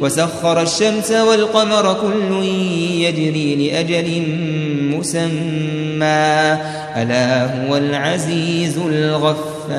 وسخر الشمس والقمر كل يجري لأجل مسمى. ألا هو العزيز الغفار.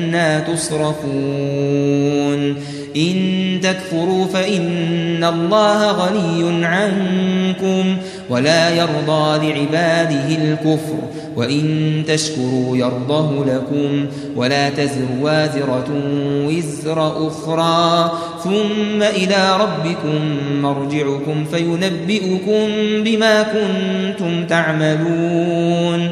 تصرفون. إن تكفروا فإن الله غني عنكم ولا يرضى لعباده الكفر وإن تشكروا يرضه لكم ولا تزر وازرة وزر أخرى. ثم إلى ربكم مرجعكم فينبئكم بما كنتم تعملون.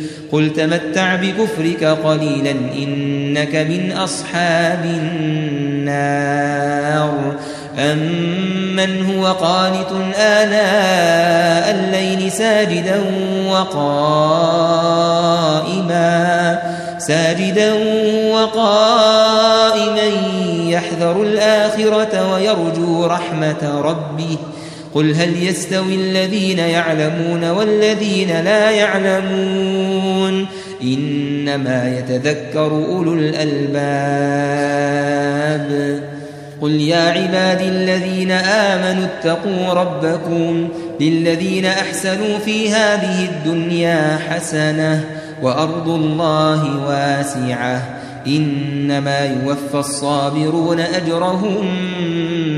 قل تمتع بكفرك قليلا إنك من أصحاب النار. أمن هو قانت آلاء الليل ساجدا وقائما ساجدا وقائما يحذر الآخرة ويرجو رحمة ربه. قل هل يستوي الذين يعلمون والذين لا يعلمون إنما يتذكر أولو الألباب قل يا عبادي الذين آمنوا اتقوا ربكم للذين أحسنوا في هذه الدنيا حسنة وأرض الله واسعة إنما يوفى الصابرون أجرهم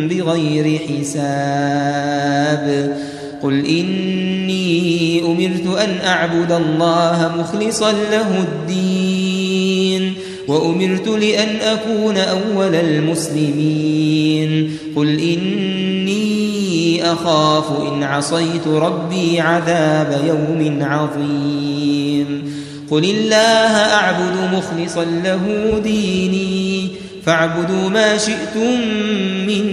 بغير حساب. قل إني أمرت أن أعبد الله مخلصا له الدين وأمرت لأن أكون أول المسلمين. قل إني أخاف إن عصيت ربي عذاب يوم عظيم. قل الله أعبد مخلصا له ديني فاعبدوا ما شئتم من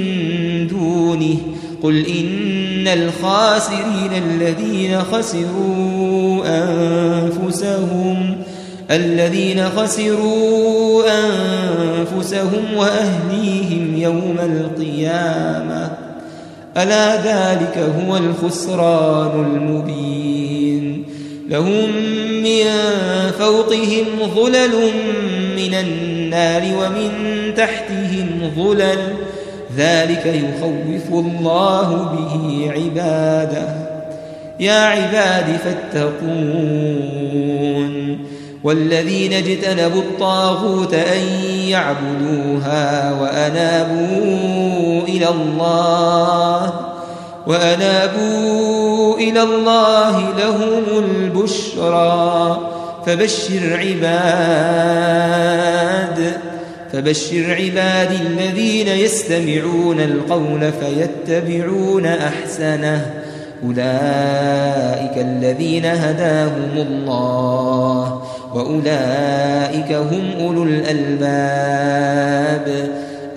دونه. قل إن الخاسرين الذين خسروا أنفسهم الذين خسروا أنفسهم وأهليهم يوم القيامة. ألا ذلك هو الخسران المبين. لهم من فوقهم ظلل من النار ومن تحتهم ظلل. ذلك يخوف الله به عباده. يا عباد فاتقون. والذين اجتنبوا الطاغوت أن يعبدوها وأنابوا إلى الله وأنابوا إلى الله لهم البشرى فبشر عباد فبشر عبادي الذين يستمعون القول فيتبعون أحسنه. أولئك الذين هداهم الله وأولئك هم أولو الألباب.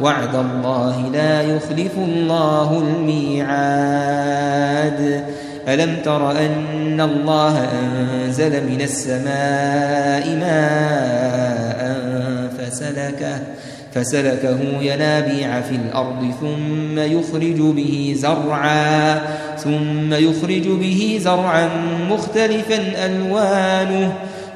وعد الله لا يخلف الله الميعاد. ألم تر أن الله أنزل من السماء ماء فسلكه فسلكه ينابيع في الأرض ثم يخرج به زرعا ثم يخرج به زرعا مختلفا ألوانه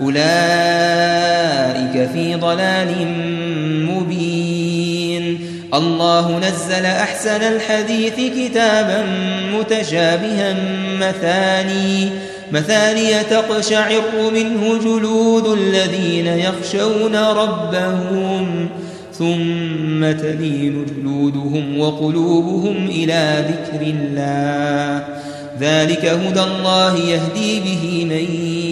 أولئك في ضلال مبين. الله نزل أحسن الحديث كتابا متشابها مثاني مثاني تقشعر منه جلود الذين يخشون ربهم ثم تلين جلودهم وقلوبهم إلى ذكر الله. ذلك هدى الله يهدي به من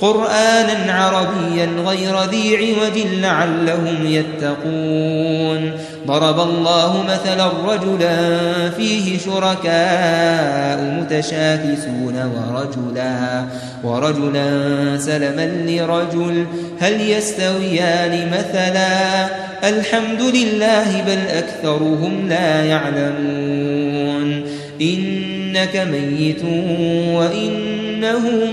قرآنا عربيا غير ذي عوج لعلهم يتقون. ضرب الله مثلا رجلا فيه شركاء متشاكسون ورجلا ورجلا سلما لرجل هل يستويان مثلا؟ الحمد لله بل أكثرهم لا يعلمون. إنك ميت وإنهم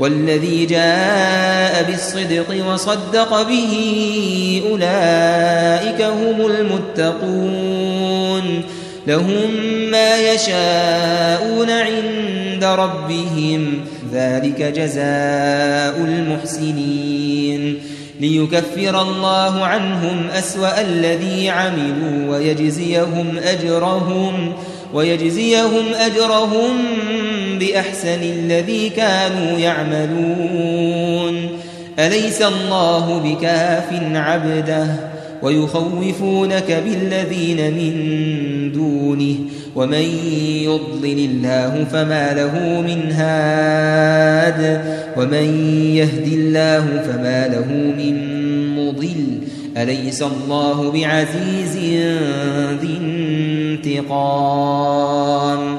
والذي جاء بالصدق وصدق به أولئك هم المتقون لهم ما يشاءون عند ربهم ذلك جزاء المحسنين ليكفر الله عنهم أسوأ الذي عملوا ويجزيهم أجرهم ويجزيهم أجرهم بأحسن الذي كانوا يعملون. أليس الله بكاف عبده ويخوفونك بالذين من دونه؟ ومن يضلل الله فما له من هاد. ومن يهد الله فما له من مضل. أليس الله بعزيز ذي انتقام؟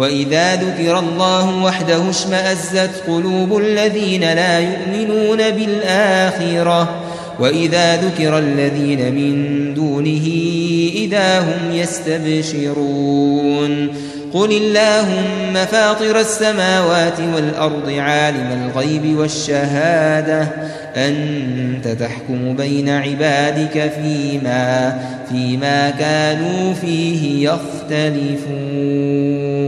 وإذا ذكر الله وحده اشمأزت قلوب الذين لا يؤمنون بالآخرة وإذا ذكر الذين من دونه إذا هم يستبشرون قل اللهم فاطر السماوات والأرض عالم الغيب والشهادة أنت تحكم بين عبادك فيما فيما كانوا فيه يختلفون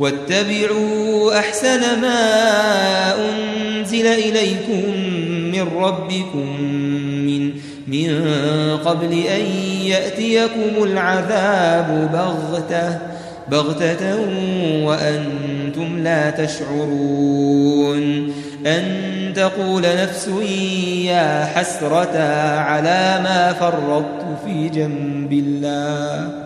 واتبعوا أحسن ما أنزل إليكم من ربكم من من قبل أن يأتيكم العذاب بغتة بغتة وأنتم لا تشعرون أن تقول نفس يا حسرة على ما فرطت في جنب الله.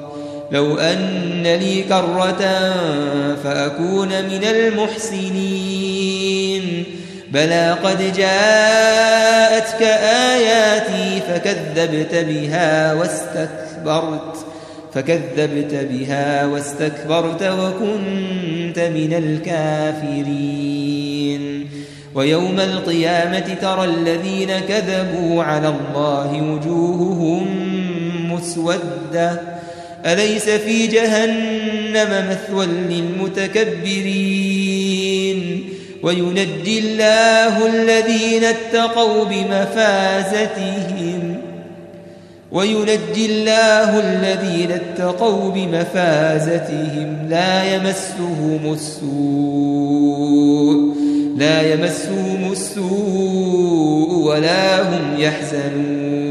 لو أن لي كرة فأكون من المحسنين. بلى قد جاءتك آياتي فكذبت بها واستكبرت فكذبت بها واستكبرت وكنت من الكافرين. ويوم القيامة ترى الذين كذبوا على الله وجوههم مسودة. أليس في جهنم مثوى للمتكبرين؟ وينجي الله الذين اتقوا بمفازتهم. وينجي الله الذين اتقوا بمفازتهم. لا يمسهم السوء لا يمسهم السوء ولا هم يحزنون.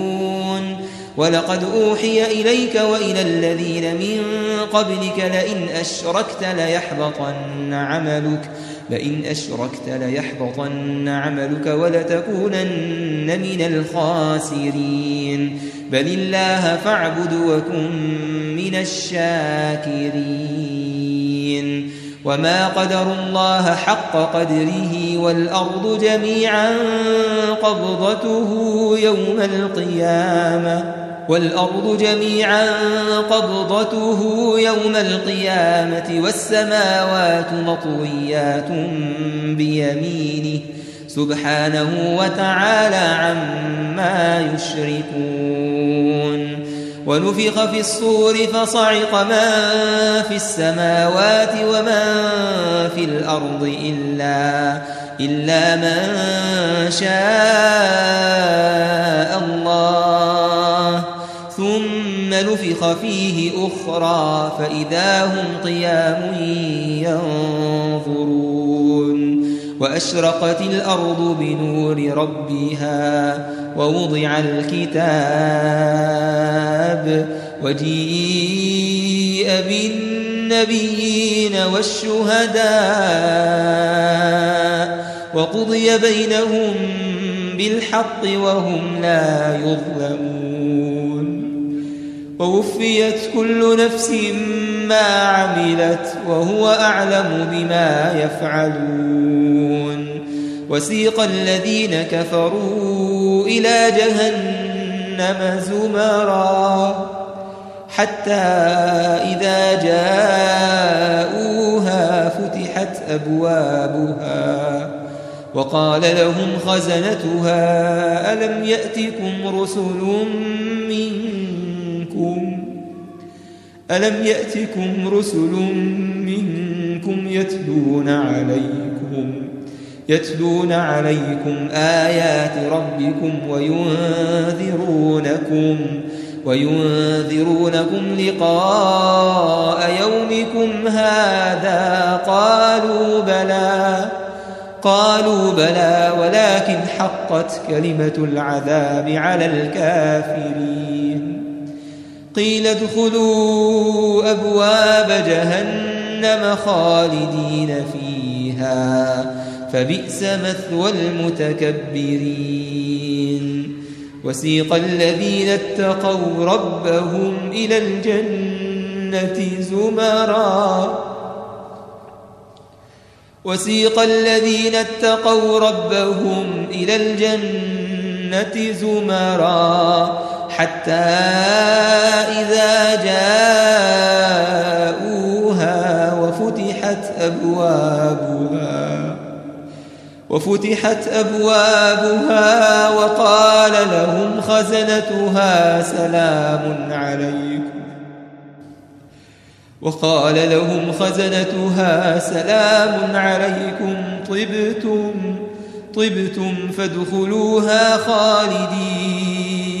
ولقد أوحي إليك وإلى الذين من قبلك لئن أشركت ليحبطن عملك لئن أشركت ليحبطن عملك ولتكونن من الخاسرين. بل الله فاعبد وكن من الشاكرين. وما قدر الله حق قدره والأرض جميعا قبضته يوم القيامة. والأرض جميعا قبضته يوم القيامة والسماوات مطويات بيمينه سبحانه وتعالى عما يشركون ونفخ في الصور فصعق من في السماوات ومن في الأرض إلا, إلا من شاء ثم نفخ فيه أخرى فإذا هم قيام ينظرون وأشرقت الأرض بنور ربها ووضع الكتاب وجيء بالنبيين والشهداء وقضي بينهم بالحق وهم لا يظلمون ووفيت كل نفس ما عملت وهو أعلم بما يفعلون. وسيق الذين كفروا إلى جهنم زمرا. حتى إذا جاءوها فتحت أبوابها وقال لهم خزنتها ألم يأتكم رسل منكم ألم يأتكم رسل منكم يتلون عليكم يتلون عليكم آيات ربكم وينذرونكم وينذرونكم لقاء يومكم هذا قالوا بلى قالوا بلى ولكن حقت كلمة العذاب على الكافرين قيل ادخلوا أبواب جهنم خالدين فيها فبئس مثوى المتكبرين. وسيق الذين اتقوا ربهم إلى الجنة زمرًا. وسيق الذين اتقوا ربهم إلى الجنة زمرا. حتى إذا جاءوها وفتحت أبوابها وفتحت أبوابها وقال لهم خزنتها سلام عليكم. وقال لهم خزنتها سلام عليكم طبتم طبتم فادخلوها خالدين.